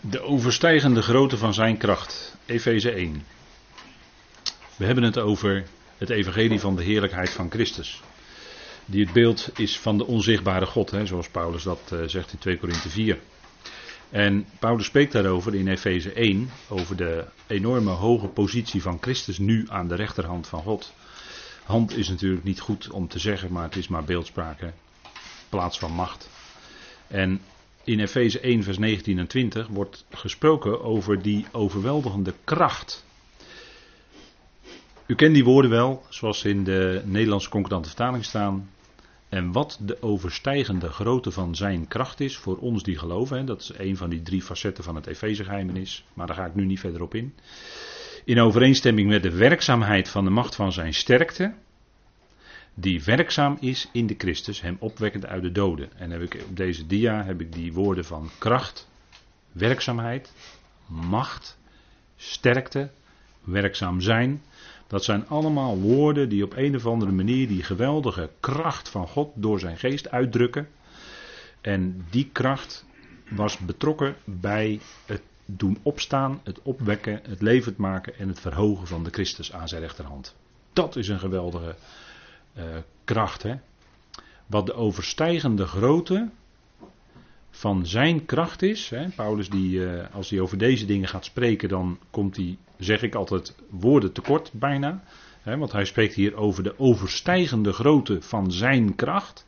De overstijgende grootte van zijn kracht. Efeze 1. We hebben het over het evangelie van de heerlijkheid van Christus. Die het beeld is van de onzichtbare God, hè, zoals Paulus dat uh, zegt in 2 Korinthe 4. En Paulus spreekt daarover in Efeze 1, over de enorme hoge positie van Christus nu aan de rechterhand van God. Hand is natuurlijk niet goed om te zeggen, maar het is maar beeldspraak, hè? Plaats van macht. En in Efeze 1, vers 19 en 20 wordt gesproken over die overweldigende kracht. U kent die woorden wel, zoals ze in de Nederlandse concordante vertaling staan. En wat de overstijgende grootte van zijn kracht is voor ons die geloven. Dat is een van die drie facetten van het Efezegeheimenis. Maar daar ga ik nu niet verder op in. In overeenstemming met de werkzaamheid van de macht van zijn sterkte. Die werkzaam is in de Christus, hem opwekkend uit de doden. En heb ik, op deze dia heb ik die woorden van kracht, werkzaamheid, macht, sterkte, werkzaam zijn. Dat zijn allemaal woorden die op een of andere manier die geweldige kracht van God door zijn geest uitdrukken. En die kracht was betrokken bij het doen opstaan, het opwekken, het levend maken en het verhogen van de Christus aan zijn rechterhand. Dat is een geweldige uh, kracht. Hè? Wat de overstijgende grootte van zijn kracht is. Hè? Paulus, die, uh, als hij over deze dingen gaat spreken, dan komt hij zeg ik altijd woorden tekort bijna. Hè, want hij spreekt hier over de overstijgende grootte van zijn kracht.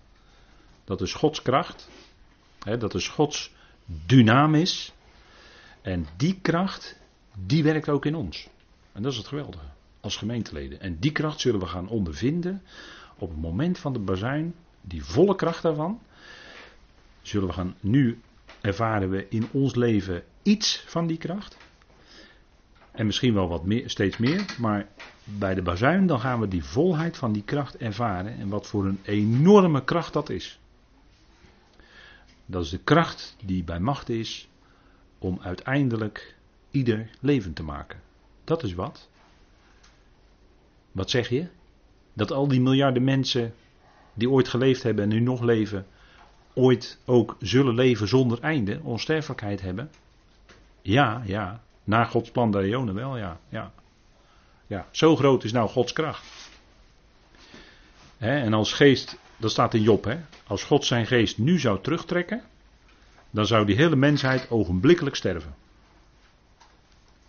Dat is Gods kracht. Hè, dat is Gods dynamis. En die kracht, die werkt ook in ons. En dat is het geweldige. Als gemeenteleden. En die kracht zullen we gaan ondervinden op het moment van de bazuin. Die volle kracht daarvan. Zullen we gaan nu ervaren we in ons leven iets van die kracht. En misschien wel wat meer, steeds meer. Maar bij de bazuin dan gaan we die volheid van die kracht ervaren. En wat voor een enorme kracht dat is. Dat is de kracht die bij macht is om uiteindelijk ieder levend te maken. Dat is wat. Wat zeg je? Dat al die miljarden mensen die ooit geleefd hebben en nu nog leven, ooit ook zullen leven zonder einde, onsterfelijkheid hebben? Ja, ja. Naar Gods plan der Ionen wel, ja. ja. Ja, zo groot is nou Gods kracht. en als geest, dat staat in Job, hè, als God zijn geest nu zou terugtrekken, dan zou die hele mensheid ogenblikkelijk sterven.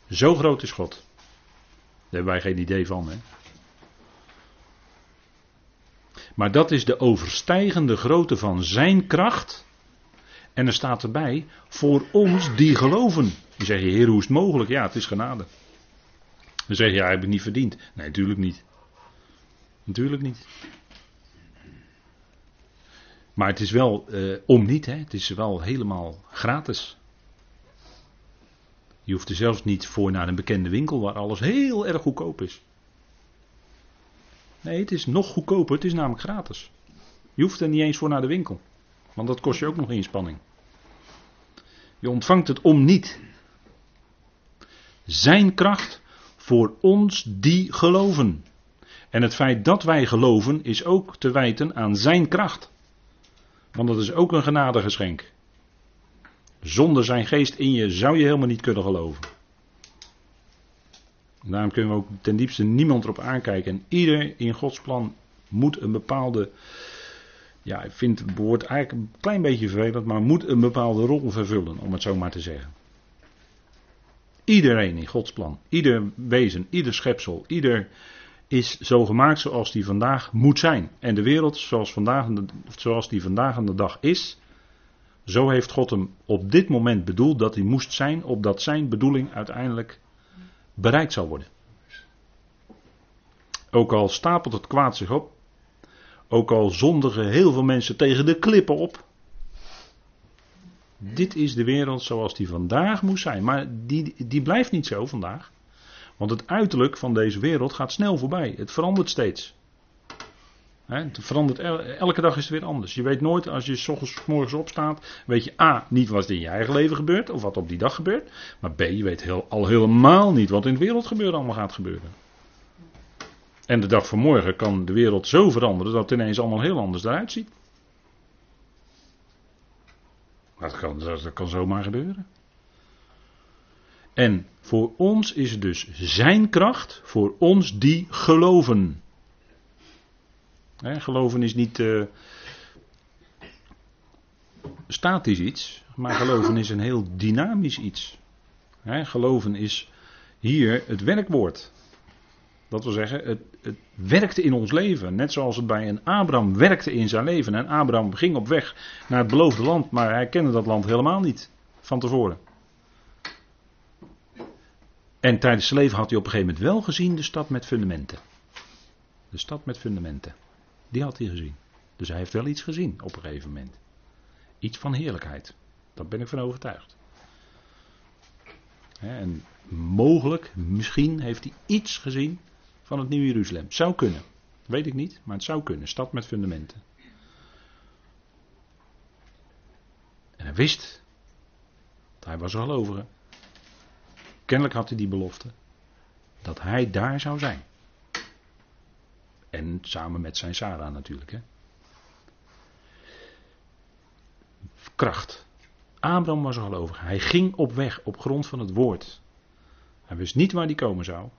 Zo groot is God. Daar hebben wij geen idee van. Hè. Maar dat is de overstijgende grootte van zijn kracht. En er staat erbij, voor ons die geloven. Dan zeg je, Heer, hoe is het mogelijk? Ja, het is genade. Dan zeg je, ja, heb ik niet verdiend. Nee, natuurlijk niet. Natuurlijk niet. Maar het is wel uh, om niet, hè? het is wel helemaal gratis. Je hoeft er zelfs niet voor naar een bekende winkel waar alles heel erg goedkoop is. Nee, het is nog goedkoper, het is namelijk gratis. Je hoeft er niet eens voor naar de winkel. Want dat kost je ook nog inspanning. Je ontvangt het om niet. Zijn kracht voor ons die geloven. En het feit dat wij geloven is ook te wijten aan zijn kracht. Want dat is ook een genadegeschenk. Zonder zijn geest in je zou je helemaal niet kunnen geloven. Daarom kunnen we ook ten diepste niemand erop aankijken. En ieder in Gods plan moet een bepaalde. Ja, ik vind het woord eigenlijk een klein beetje vervelend, maar moet een bepaalde rol vervullen, om het zo maar te zeggen. Iedereen in Gods plan, ieder wezen, ieder schepsel, ieder is zo gemaakt zoals die vandaag moet zijn. En de wereld zoals, vandaag, zoals die vandaag aan de dag is, zo heeft God hem op dit moment bedoeld dat hij moest zijn, opdat zijn bedoeling uiteindelijk bereikt zal worden. Ook al stapelt het kwaad zich op, ook al zondigen heel veel mensen tegen de klippen op, dit is de wereld zoals die vandaag moet zijn. Maar die, die blijft niet zo vandaag. Want het uiterlijk van deze wereld gaat snel voorbij. Het verandert steeds. Het verandert elke dag is het weer anders. Je weet nooit, als je s ochtends morgens opstaat, weet je A, niet wat er in je eigen leven gebeurt, of wat op die dag gebeurt. Maar B, je weet heel, al helemaal niet wat in de wereld gebeurt, allemaal gaat gebeuren. En de dag van morgen kan de wereld zo veranderen dat het ineens allemaal heel anders eruit ziet. Dat kan, dat kan zomaar gebeuren. En voor ons is het dus zijn kracht, voor ons die geloven. Geloven is niet uh, statisch iets, maar geloven is een heel dynamisch iets. geloven is hier het werkwoord. Dat wil zeggen, het, het werkte in ons leven. Net zoals het bij een Abraham werkte in zijn leven. En Abraham ging op weg naar het beloofde land, maar hij kende dat land helemaal niet van tevoren. En tijdens zijn leven had hij op een gegeven moment wel gezien de stad met fundamenten. De stad met fundamenten. Die had hij gezien. Dus hij heeft wel iets gezien op een gegeven moment. Iets van heerlijkheid. Daar ben ik van overtuigd. En mogelijk, misschien heeft hij iets gezien van het Nieuwe Jeruzalem. Zou kunnen. Weet ik niet, maar het zou kunnen. Stad met fundamenten. En hij wist. Hij was een gelovige. Kennelijk had hij die belofte. Dat hij daar zou zijn. En samen met zijn Sarah natuurlijk. Hè. Kracht. Abraham was een gelovige. Hij ging op weg op grond van het woord. Hij wist niet waar hij komen zou.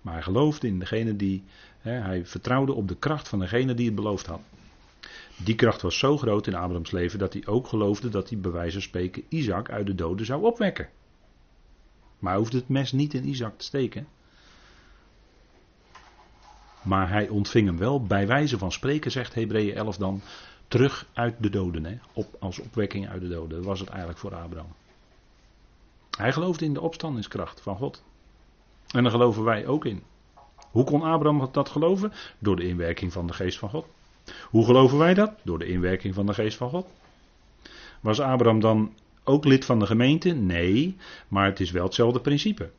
Maar hij geloofde in degene die. Hè, hij vertrouwde op de kracht van degene die het beloofd had. Die kracht was zo groot in Abrahams leven dat hij ook geloofde dat hij bij wijze van spreken Isaac uit de doden zou opwekken. Maar hij hoefde het mes niet in Isaac te steken. Maar hij ontving hem wel bij wijze van spreken, zegt Hebreeën 11 dan, terug uit de doden. Hè? Op, als opwekking uit de doden. Dat was het eigenlijk voor Abraham. Hij geloofde in de opstandingskracht van God. En daar geloven wij ook in. Hoe kon Abraham dat geloven? Door de inwerking van de geest van God. Hoe geloven wij dat? Door de inwerking van de geest van God. Was Abraham dan ook lid van de gemeente? Nee, maar het is wel hetzelfde principe.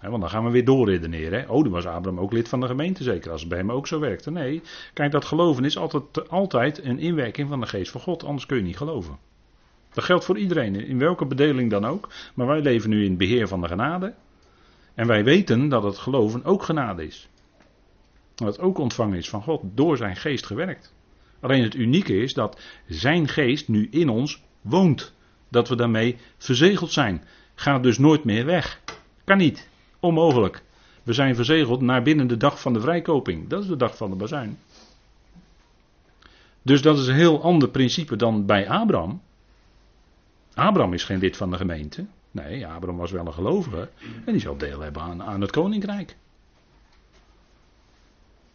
Want dan gaan we weer doorredeneren. Hè? Oh, dan was Abraham ook lid van de gemeente, zeker als het bij hem ook zo werkte. Nee, kijk, dat geloven is altijd, altijd een inwerking van de geest van God, anders kun je niet geloven. Dat geldt voor iedereen, in welke bedeling dan ook. Maar wij leven nu in het beheer van de genade. En wij weten dat het geloven ook genade is. Dat het ook ontvangen is van God, door zijn geest gewerkt. Alleen het unieke is dat zijn geest nu in ons woont. Dat we daarmee verzegeld zijn. Gaat dus nooit meer weg. Kan niet. Onmogelijk. We zijn verzegeld naar binnen de dag van de vrijkoping. Dat is de dag van de bazuin. Dus dat is een heel ander principe dan bij Abraham. Abraham is geen lid van de gemeente. Nee, Abraham was wel een gelovige. En die zal deel hebben aan, het koninkrijk.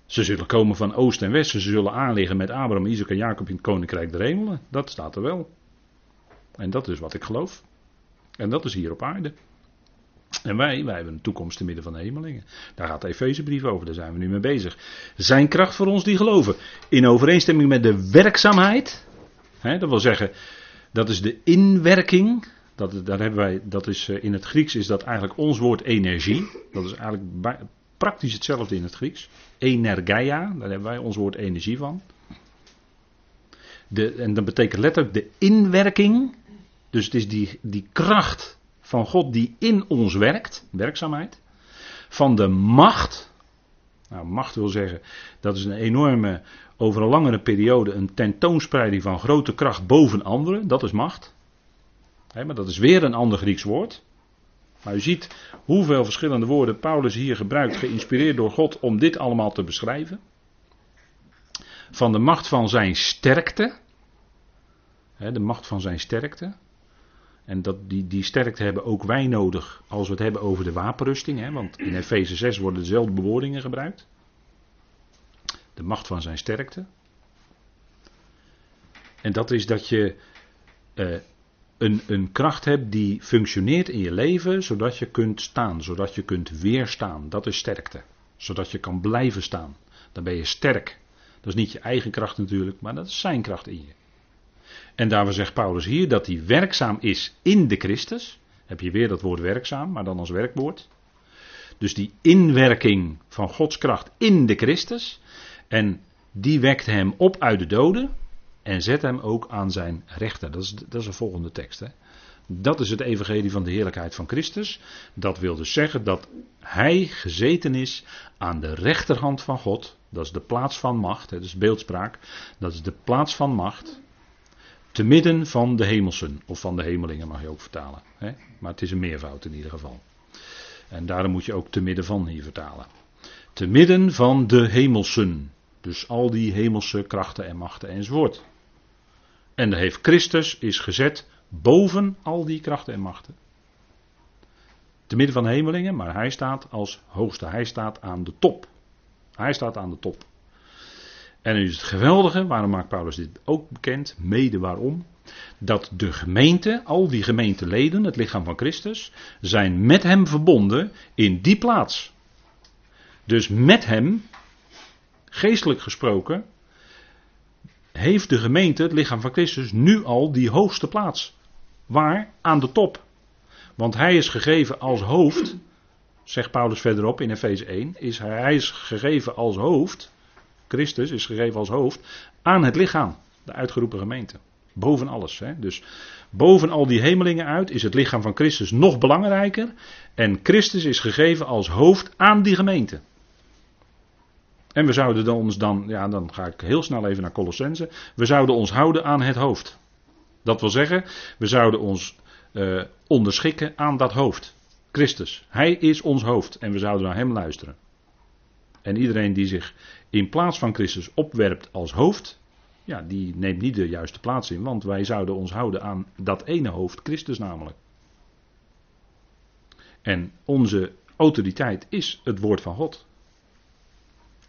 Ze zullen komen van oost en west. Ze zullen aanliggen met Abraham, Isaac en Jacob in het koninkrijk der hemelen. Dat staat er wel. En dat is wat ik geloof. En dat is hier op aarde. En wij, wij hebben een toekomst te midden van de hemelingen. Daar gaat de Efezebrief over, daar zijn we nu mee bezig. Zijn kracht voor ons die geloven. In overeenstemming met de werkzaamheid. Hè, dat wil zeggen, dat is de inwerking. Dat, daar hebben wij, dat is, eh, in het Grieks is dat eigenlijk ons woord energie. Dat is eigenlijk praktisch hetzelfde in het Grieks. Energeia, daar hebben wij ons woord energie van. De, en dat betekent letterlijk de inwerking. Dus het is die, die kracht van God die in ons werkt, werkzaamheid. Van de macht. Nou, macht wil zeggen, dat is een enorme, over een langere periode, een tentoonspreiding van grote kracht boven anderen. Dat is macht. maar dat is weer een ander Grieks woord. Maar u ziet hoeveel verschillende woorden Paulus hier gebruikt, geïnspireerd door God, om dit allemaal te beschrijven. Van de macht van zijn sterkte. de macht van zijn sterkte. En dat, die, die sterkte hebben ook wij nodig als we het hebben over de wapenrusting. Hè, want in Efeze 6 worden dezelfde bewoordingen gebruikt. De macht van zijn sterkte. En dat is dat je eh, een, een kracht hebt die functioneert in je leven zodat je kunt staan, zodat je kunt weerstaan. Dat is sterkte. Zodat je kan blijven staan. Dan ben je sterk. Dat is niet je eigen kracht natuurlijk, maar dat is zijn kracht in je. En daarom zegt Paulus hier dat hij werkzaam is in de Christus. Heb je weer dat woord werkzaam, maar dan als werkwoord. Dus die inwerking van Gods kracht in de Christus. En die wekt hem op uit de doden. En zet hem ook aan zijn rechter. Dat is, dat is de volgende tekst. Hè? Dat is het evangelie van de heerlijkheid van Christus. Dat wil dus zeggen dat hij gezeten is aan de rechterhand van God. Dat is de plaats van macht. Dat is beeldspraak. Dat is de plaats van macht. Te midden van de hemelsen, of van de hemelingen mag je ook vertalen. Hè? Maar het is een meervoud in ieder geval. En daarom moet je ook te midden van hier vertalen. Te midden van de hemelsen. Dus al die hemelse krachten en machten enzovoort. En dan heeft Christus is gezet boven al die krachten en machten. Te midden van de hemelingen, maar hij staat als hoogste. Hij staat aan de top. Hij staat aan de top. En nu is het geweldige, waarom maakt Paulus dit ook bekend? Mede waarom? Dat de gemeente, al die gemeenteleden, het lichaam van Christus, zijn met hem verbonden in die plaats. Dus met hem, geestelijk gesproken, heeft de gemeente, het lichaam van Christus, nu al die hoogste plaats. Waar? Aan de top. Want hij is gegeven als hoofd, zegt Paulus verderop in Efeze 1, is hij, hij is gegeven als hoofd, Christus is gegeven als hoofd, aan het lichaam, de uitgeroepen gemeente. Boven alles. Hè? Dus boven al die hemelingen uit is het lichaam van Christus nog belangrijker. En Christus is gegeven als hoofd aan die gemeente. En we zouden ons dan, ja, dan ga ik heel snel even naar Colossense. We zouden ons houden aan het hoofd. Dat wil zeggen, we zouden ons uh, onderschikken aan dat hoofd. Christus. Hij is ons hoofd en we zouden naar hem luisteren. En iedereen die zich in plaats van Christus opwerpt als hoofd, ja, die neemt niet de juiste plaats in, want wij zouden ons houden aan dat ene hoofd, Christus namelijk. En onze autoriteit is het woord van God.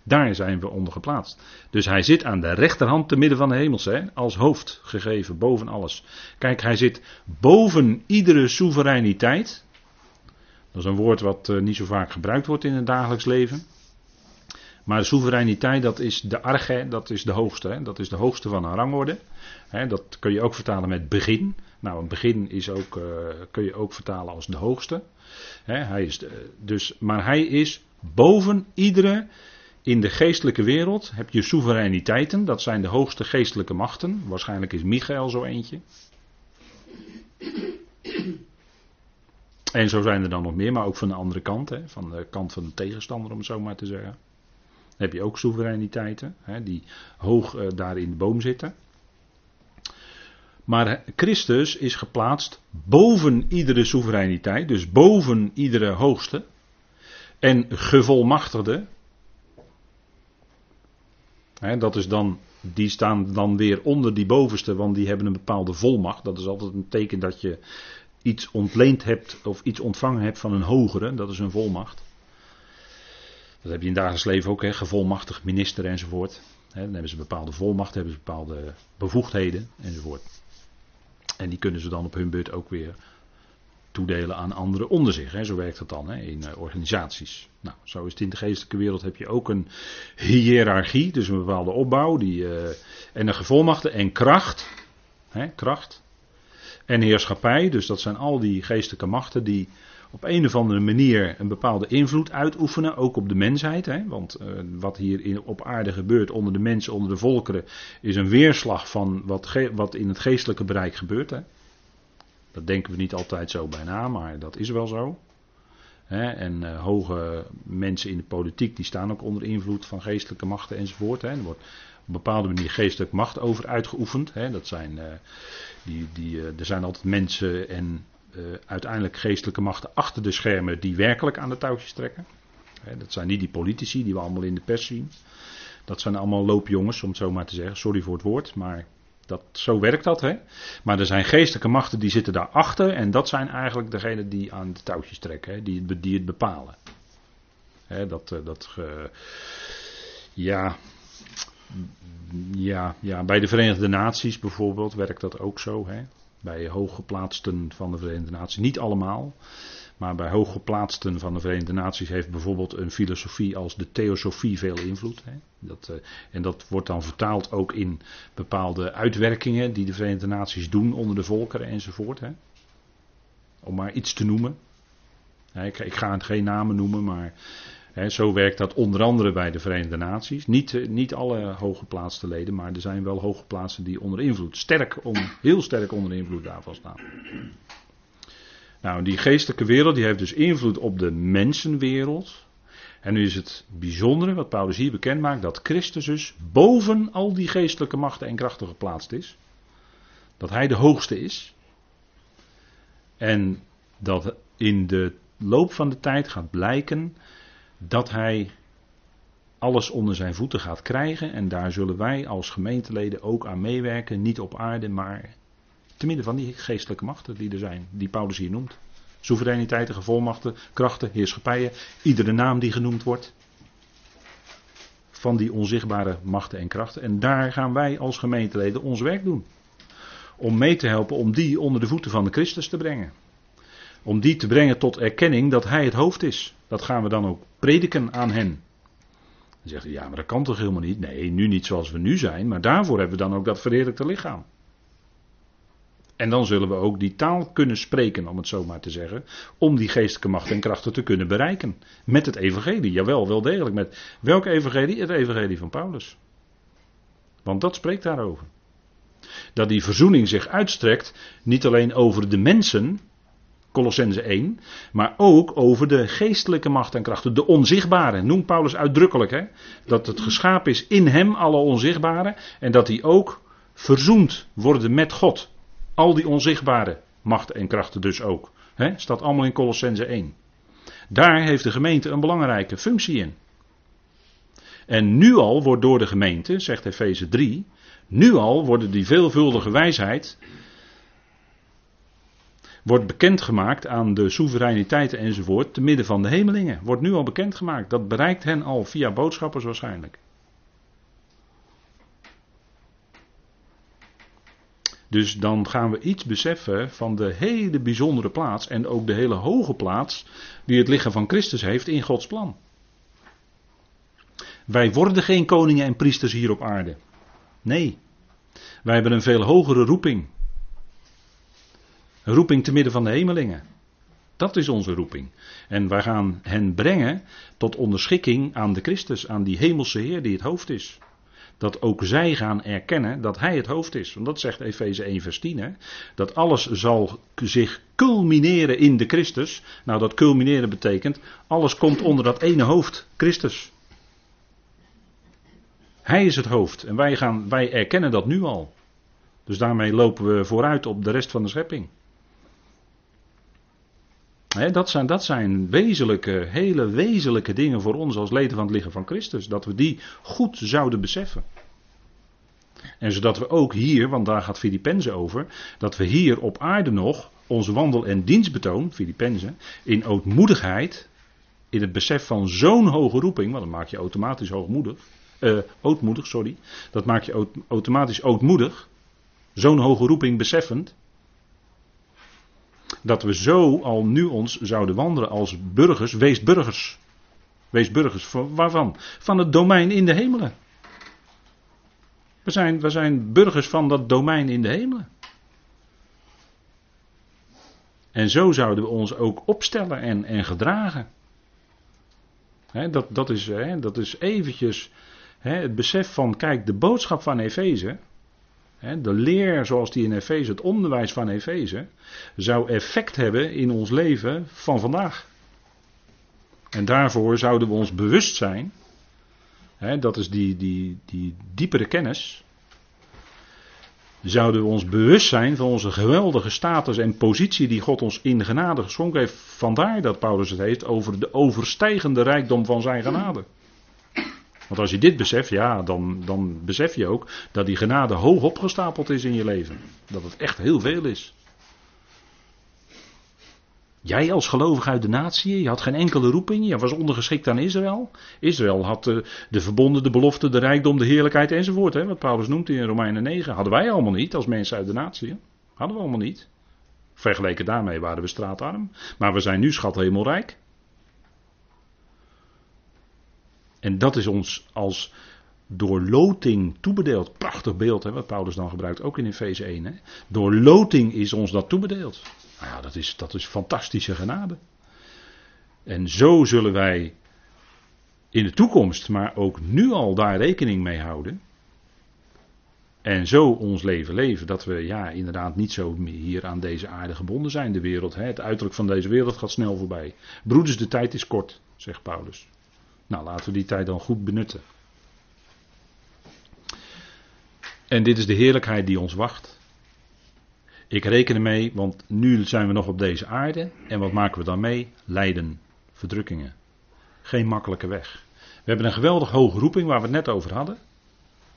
Daar zijn we onder geplaatst. Dus hij zit aan de rechterhand te midden van de hemels, hè, als hoofd gegeven, boven alles. Kijk, hij zit boven iedere soevereiniteit. Dat is een woord wat uh, niet zo vaak gebruikt wordt in het dagelijks leven. Maar soevereiniteit, dat is de arche, dat is de hoogste. Hè? Dat is de hoogste van een rangorde. Hè? Dat kun je ook vertalen met begin. Nou, een begin is ook, uh, kun je ook vertalen als de hoogste. Hè? Hij is dus, maar hij is boven iedere in de geestelijke wereld heb je soevereiniteiten, dat zijn de hoogste geestelijke machten. Waarschijnlijk is Michael zo eentje. En zo zijn er dan nog meer, maar ook van de andere kant, hè, van de kant van de tegenstander, om het zo maar te zeggen. Heb je ook soevereiniteiten, hè, die hoog uh, daar in de boom zitten. Maar Christus is geplaatst boven iedere soevereiniteit, dus boven iedere hoogste. En gevolmachtigde, dat is dan, die staan dan weer onder die bovenste, want die hebben een bepaalde volmacht. Dat is altijd een teken dat je iets ontleend hebt of iets ontvangen hebt van een hogere. Dat is een volmacht. Dat heb je in dagelijks leven ook, hè, gevolmachtigd minister enzovoort. dan hebben ze bepaalde volmacht, hebben ze bepaalde bevoegdheden enzovoort. En die kunnen ze dan op hun beurt ook weer toedelen aan anderen onder zich. Hè. Zo werkt dat dan hè, in uh, organisaties. Nou, zo is het in de geestelijke wereld heb je ook een hiërarchie, dus een bepaalde opbouw die, uh, en een gevolmachte en kracht. Hè, kracht. En heerschappij, dus dat zijn al die geestelijke machten die op een of andere manier een bepaalde invloed uitoefenen, ook op de mensheid. Hè? Want uh, wat hier in, op aarde gebeurt onder de mensen, onder de volkeren, is een weerslag van wat, wat in het geestelijke bereik gebeurt. Hè? Dat denken we niet altijd zo bijna, maar dat is wel zo. en uh, hoge mensen in de politiek die staan ook onder invloed van geestelijke machten enzovoort. Er wordt op een bepaalde manier geestelijke macht over uitgeoefend. dat zijn, uh, die, die, er zijn altijd mensen en uiteindelijk geestelijke machten achter de schermen die werkelijk aan de touwtjes trekken. dat zijn niet die politici die we allemaal in de pers zien. Dat zijn allemaal loopjongens, om het zo maar te zeggen. Sorry voor het woord, maar dat, zo werkt dat, hè. Maar er zijn geestelijke machten die zitten daarachter. En dat zijn eigenlijk degenen die aan de touwtjes trekken, hè, die, die het bepalen. Hè, dat, eh, dat uh, ja, ja, ja, bij de Verenigde Naties bijvoorbeeld werkt dat ook zo. Hè. Bij hooggeplaatsten van de Verenigde Naties. Niet allemaal. Maar bij hooggeplaatsten van de Verenigde Naties heeft bijvoorbeeld een filosofie als de theosofie veel invloed. Hè. Dat, uh, en dat wordt dan vertaald ook in bepaalde uitwerkingen die de Verenigde Naties doen onder de volkeren enzovoort. Hè. Om maar iets te noemen. ik, ik, ga geen namen noemen, maar zo werkt dat onder andere bij de Verenigde Naties. Niet, uh, niet alle hooggeplaatste leden, maar er zijn wel hooggeplaatsten die onder invloed, sterk heel sterk onder invloed daarvan staan. Nou, die geestelijke wereld die heeft dus invloed op de mensenwereld. En nu is het bijzondere wat Paulus hier bekend maakt, dat Christus dus boven al die geestelijke machten en krachten geplaatst is. Dat hij de hoogste is. En dat in de loop van de tijd gaat blijken dat hij alles onder zijn voeten gaat krijgen. En daar zullen wij als gemeenteleden ook aan meewerken. Niet op aarde, maar te midden van die geestelijke machten die er zijn, die Paulus hier noemt. Soevereiniteiten, gevolmachten, krachten, heerschappijen. Iedere naam die genoemd wordt. Van die onzichtbare machten en krachten. En daar gaan wij als gemeenteleden ons werk doen. Om mee te helpen om die onder de voeten van de Christus te brengen. Om die te brengen tot erkenning dat Hij het hoofd is. Dat gaan we dan ook prediken aan hen. Dan zegt hij, ja, maar dat kan toch helemaal niet? Nee, nu niet zoals we nu zijn, maar daarvoor hebben we dan ook dat verheerlijkte lichaam. En dan zullen we ook die taal kunnen spreken, om het zo maar te zeggen, om die geestelijke macht en krachten te kunnen bereiken. Met het evangelie, jawel, wel degelijk. Met welk evangelie? Het evangelie van Paulus. Want dat spreekt daarover. Dat die verzoening zich uitstrekt, niet alleen over de mensen, Colossense 1, maar ook over de geestelijke macht en krachten, de onzichtbare. Noemt Paulus uitdrukkelijk, hè? dat het geschapen is in hem, alle onzichtbare, en dat die ook verzoend worden met God. Al die onzichtbare machten en krachten dus ook. Hè? Staat allemaal in Colossense 1. Daar heeft de gemeente een belangrijke functie in. En nu al wordt door de gemeente, zegt Efeze 3, nu al worden die veelvuldige wijsheid wordt bekendgemaakt aan de soevereiniteiten enzovoort te midden van de hemelingen. Wordt nu al bekendgemaakt. Dat bereikt hen al via boodschappers waarschijnlijk. Dus dan gaan we iets beseffen van de hele bijzondere plaats en ook de hele hoge plaats die het lichaam van Christus heeft in Gods plan. Wij worden geen koningen en priesters hier op aarde. Nee, wij hebben een veel hogere roeping. Een roeping te midden van de hemelingen. Dat is onze roeping. En wij gaan hen brengen tot onderschikking aan de Christus, aan die hemelse Heer die het hoofd is dat ook zij gaan erkennen dat hij het hoofd is. Want dat zegt Efeze 1 vers 10. Hè? Dat alles zal zich culmineren in de Christus. Nou, dat culmineren betekent, alles komt onder dat ene hoofd, Christus. Hij is het hoofd en wij, gaan, wij erkennen dat nu al. Dus daarmee lopen we vooruit op de rest van de schepping dat, zijn, dat zijn wezenlijke, hele wezenlijke dingen voor ons als leden van het lichaam van Christus. Dat we die goed zouden beseffen. En zodat we ook hier, want daar gaat Filippenzen over, dat we hier op aarde nog onze wandel en dienstbetoon, Filippenzen, in ootmoedigheid, in het besef van zo'n hoge roeping, want dan maak je automatisch hoogmoedig, uh, ootmoedig, sorry, dat maak je automatisch ootmoedig, zo'n hoge roeping beseffend, dat we zo al nu ons zouden wandelen als burgers, wees burgers. Wees burgers, waarvan? Van het domein in de hemelen. We zijn, we zijn burgers van dat domein in de hemelen. En zo zouden we ons ook opstellen en, en gedragen. dat, dat, is, dat is eventjes het besef van, kijk, de boodschap van Efeze, de leer zoals die in Efeze, het onderwijs van Efeze, zou effect hebben in ons leven van vandaag. En daarvoor zouden we ons bewust zijn, dat is die, die, die diepere kennis, zouden we ons bewust zijn van onze geweldige status en positie die God ons in genade geschonken heeft. Vandaar dat Paulus het heeft over de overstijgende rijkdom van zijn genade. Want als je dit beseft, ja, dan, dan besef je ook dat die genade hoog opgestapeld is in je leven. Dat het echt heel veel is. Jij als gelovige uit de natie, je had geen enkele roeping, je was ondergeschikt aan Israël. Israël had de, de verbonden, de belofte, de rijkdom, de heerlijkheid enzovoort. Hè, wat Paulus noemt in Romeinen 9. Hadden wij allemaal niet als mensen uit de natie. Hadden we allemaal niet. Vergeleken daarmee waren we straatarm. Maar we zijn nu schat hemelrijk. En dat is ons als door loting toebedeeld. Prachtig beeld, hè, wat Paulus dan gebruikt, ook in Efeze 1. Hè. Door loting is ons dat toebedeeld. Nou ja, dat is, dat is fantastische genade. En zo zullen wij in de toekomst, maar ook nu al daar rekening mee houden. En zo ons leven leven, dat we ja, inderdaad niet zo hier aan deze aarde gebonden zijn, de wereld. Hè. Het uiterlijk van deze wereld gaat snel voorbij. Broeders, de tijd is kort, zegt Paulus. Nou, laten we die tijd dan goed benutten. En dit is de heerlijkheid die ons wacht. Ik reken ermee, want nu zijn we nog op deze aarde. En wat maken we dan mee? Lijden, verdrukkingen. Geen makkelijke weg. We hebben een geweldig hoge roeping waar we het net over hadden.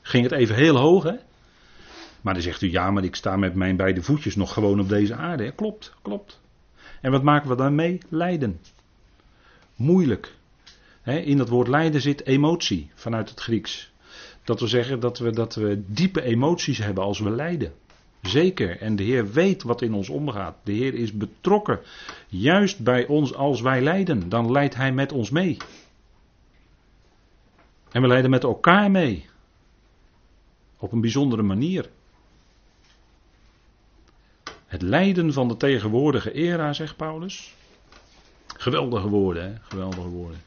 Ging het even heel hoog, hè? Maar dan zegt u, ja, maar ik sta met mijn beide voetjes nog gewoon op deze aarde. Klopt, klopt. En wat maken we dan mee? Lijden. Moeilijk. In dat woord lijden zit emotie vanuit het Grieks. Dat wil zeggen dat we, dat we diepe emoties hebben als we lijden. Zeker. En de Heer weet wat in ons omgaat. De Heer is betrokken. Juist bij ons als wij lijden. Dan leidt Hij met ons mee. En we lijden met elkaar mee. Op een bijzondere manier. Het lijden van de tegenwoordige era, zegt Paulus. Geweldige woorden, hè? geweldige woorden.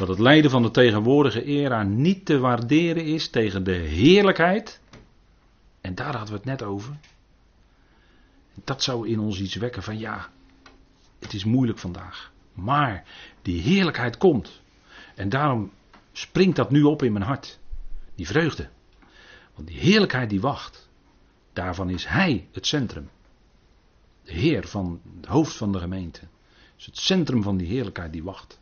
Dat het lijden van de tegenwoordige era niet te waarderen is tegen de heerlijkheid. En daar hadden we het net over. Dat zou in ons iets wekken van ja, het is moeilijk vandaag. Maar die heerlijkheid komt. En daarom springt dat nu op in mijn hart. Die vreugde. Want die heerlijkheid die wacht. Daarvan is Hij het centrum. De Heer van het hoofd van de gemeente. Is het centrum van die heerlijkheid die wacht.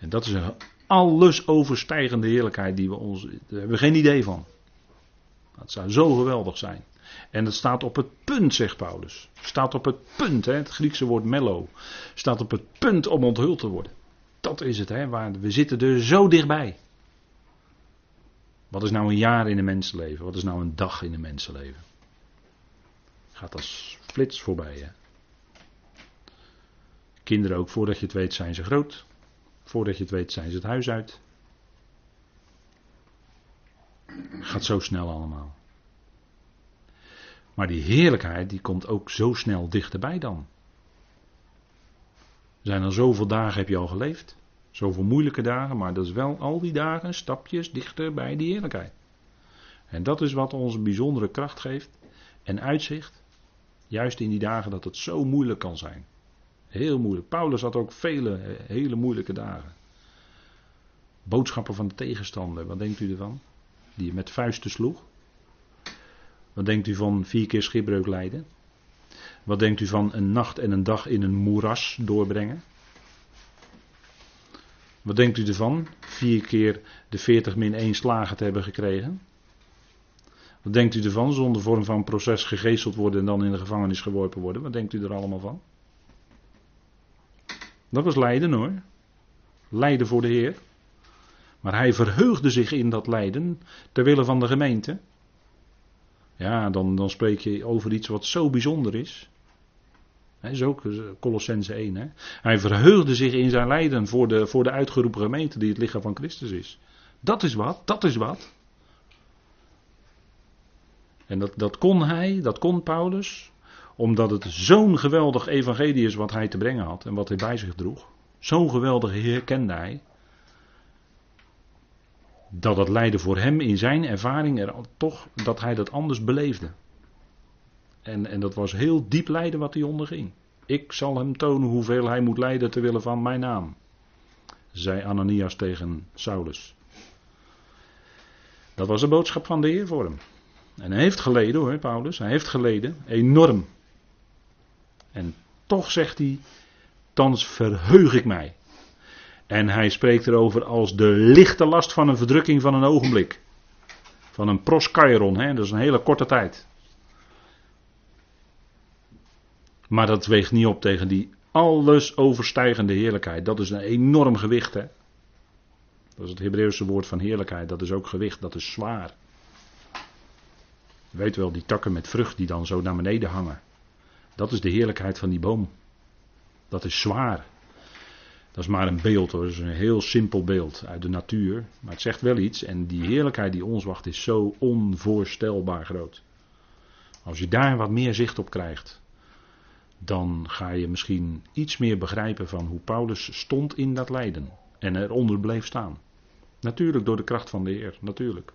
En dat is een alles overstijgende heerlijkheid die we ons. Daar hebben we geen idee van. Dat zou zo geweldig zijn. En het staat op het punt, zegt Paulus. Staat op het punt, hè, het Griekse woord mello. Staat op het punt om onthuld te worden. Dat is het, hè, waar we zitten er zo dichtbij. Wat is nou een jaar in een mensenleven? Wat is nou een dag in een mensenleven? Gaat als flits voorbij, hè? Kinderen ook, voordat je het weet, zijn ze groot. Voordat je het weet, zijn ze het huis uit. Gaat zo snel allemaal. Maar die heerlijkheid, die komt ook zo snel dichterbij dan. Zijn er zoveel dagen heb je al geleefd? Zoveel moeilijke dagen, maar dat is wel al die dagen stapjes dichter bij die heerlijkheid. En dat is wat ons bijzondere kracht geeft en uitzicht. Juist in die dagen dat het zo moeilijk kan zijn. Heel moeilijk. Paulus had ook vele eh, hele moeilijke dagen. Boodschappen van de tegenstander, wat denkt u ervan? Die je met vuisten sloeg. Wat denkt u van vier keer schipbreuk lijden? Wat denkt u van een nacht en een dag in een moeras doorbrengen? Wat denkt u ervan? Vier keer de 40 min 1 slagen te hebben gekregen. Wat denkt u ervan? Zonder vorm van proces gegeesteld worden en dan in de gevangenis geworpen worden. Wat denkt u er allemaal van? Dat was lijden hoor. Lijden voor de Heer. Maar hij verheugde zich in dat lijden ter wille van de gemeente. Ja, dan, dan spreek je over iets wat zo bijzonder is. He, is ook Colossense 1. Hè? Hij verheugde zich in zijn lijden voor de, voor de uitgeroepen gemeente die het lichaam van Christus is. Dat is wat, dat is wat. En dat, dat kon hij, dat kon Paulus, omdat het zo'n geweldig evangelie is wat hij te brengen had en wat hij bij zich droeg. Zo'n geweldige Heer kende hij. Dat het lijden voor hem in zijn ervaring er toch, dat hij dat anders beleefde. En, en dat was heel diep lijden wat hij onderging. Ik zal hem tonen hoeveel hij moet lijden ter wille van mijn naam. Zei Ananias tegen Saulus. Dat was de boodschap van de Heer voor hem. En hij heeft geleden hoor, Paulus. Hij heeft geleden. Enorm. En toch zegt hij, thans verheug ik mij. En hij spreekt erover als de lichte last van een verdrukking van een ogenblik. Van een proskairon, hè? dat is een hele korte tijd. Maar dat weegt niet op tegen die alles overstijgende heerlijkheid. Dat is een enorm gewicht. Hè? Dat is het Hebreeuwse woord van heerlijkheid. Dat is ook gewicht, dat is zwaar. Je weet wel, die takken met vrucht die dan zo naar beneden hangen. Dat is de heerlijkheid van die boom. Dat is zwaar. Dat is maar een beeld hoor, dat is een heel simpel beeld uit de natuur. Maar het zegt wel iets en die heerlijkheid die ons wacht is zo onvoorstelbaar groot. Als je daar wat meer zicht op krijgt, dan ga je misschien iets meer begrijpen van hoe Paulus stond in dat lijden. En eronder bleef staan. Natuurlijk door de kracht van de Heer, natuurlijk.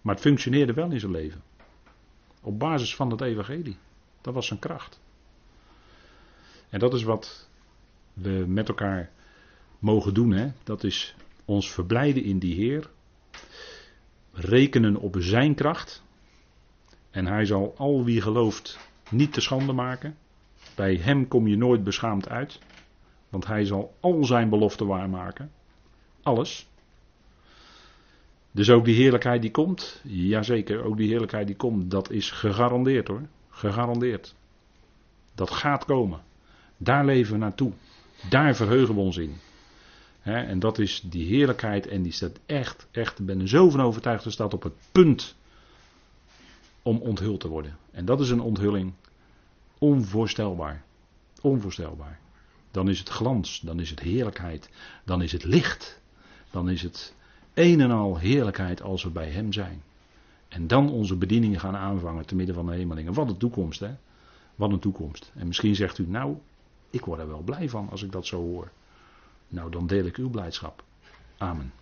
Maar het functioneerde wel in zijn leven. Op basis van het evangelie. Dat was zijn kracht. En dat is wat we met elkaar mogen doen. Hè? Dat is ons verblijden in die Heer. Rekenen op zijn kracht. En hij zal al wie gelooft niet te schande maken. Bij hem kom je nooit beschaamd uit. Want hij zal al zijn beloften waarmaken. Alles. Dus ook die heerlijkheid die komt, jazeker, ook die heerlijkheid die komt, dat is gegarandeerd hoor. Gegarandeerd. Dat gaat komen. Daar leven we naartoe. Daar verheugen we ons in. en dat is die heerlijkheid en die staat echt, echt, ik ben er zo van overtuigd, dat staat op het punt om onthuld te worden. En dat is een onthulling onvoorstelbaar. Onvoorstelbaar. Dan is het glans, dan is het heerlijkheid, dan is het licht, dan is het een en al heerlijkheid als we bij Hem zijn. En dan onze bedieningen gaan aanvangen te midden van de hemelingen. Wat een toekomst, hè? Wat een toekomst. En misschien zegt u, nou, ik word er wel blij van als ik dat zo hoor. Nou, dan deel ik uw blijdschap. Amen.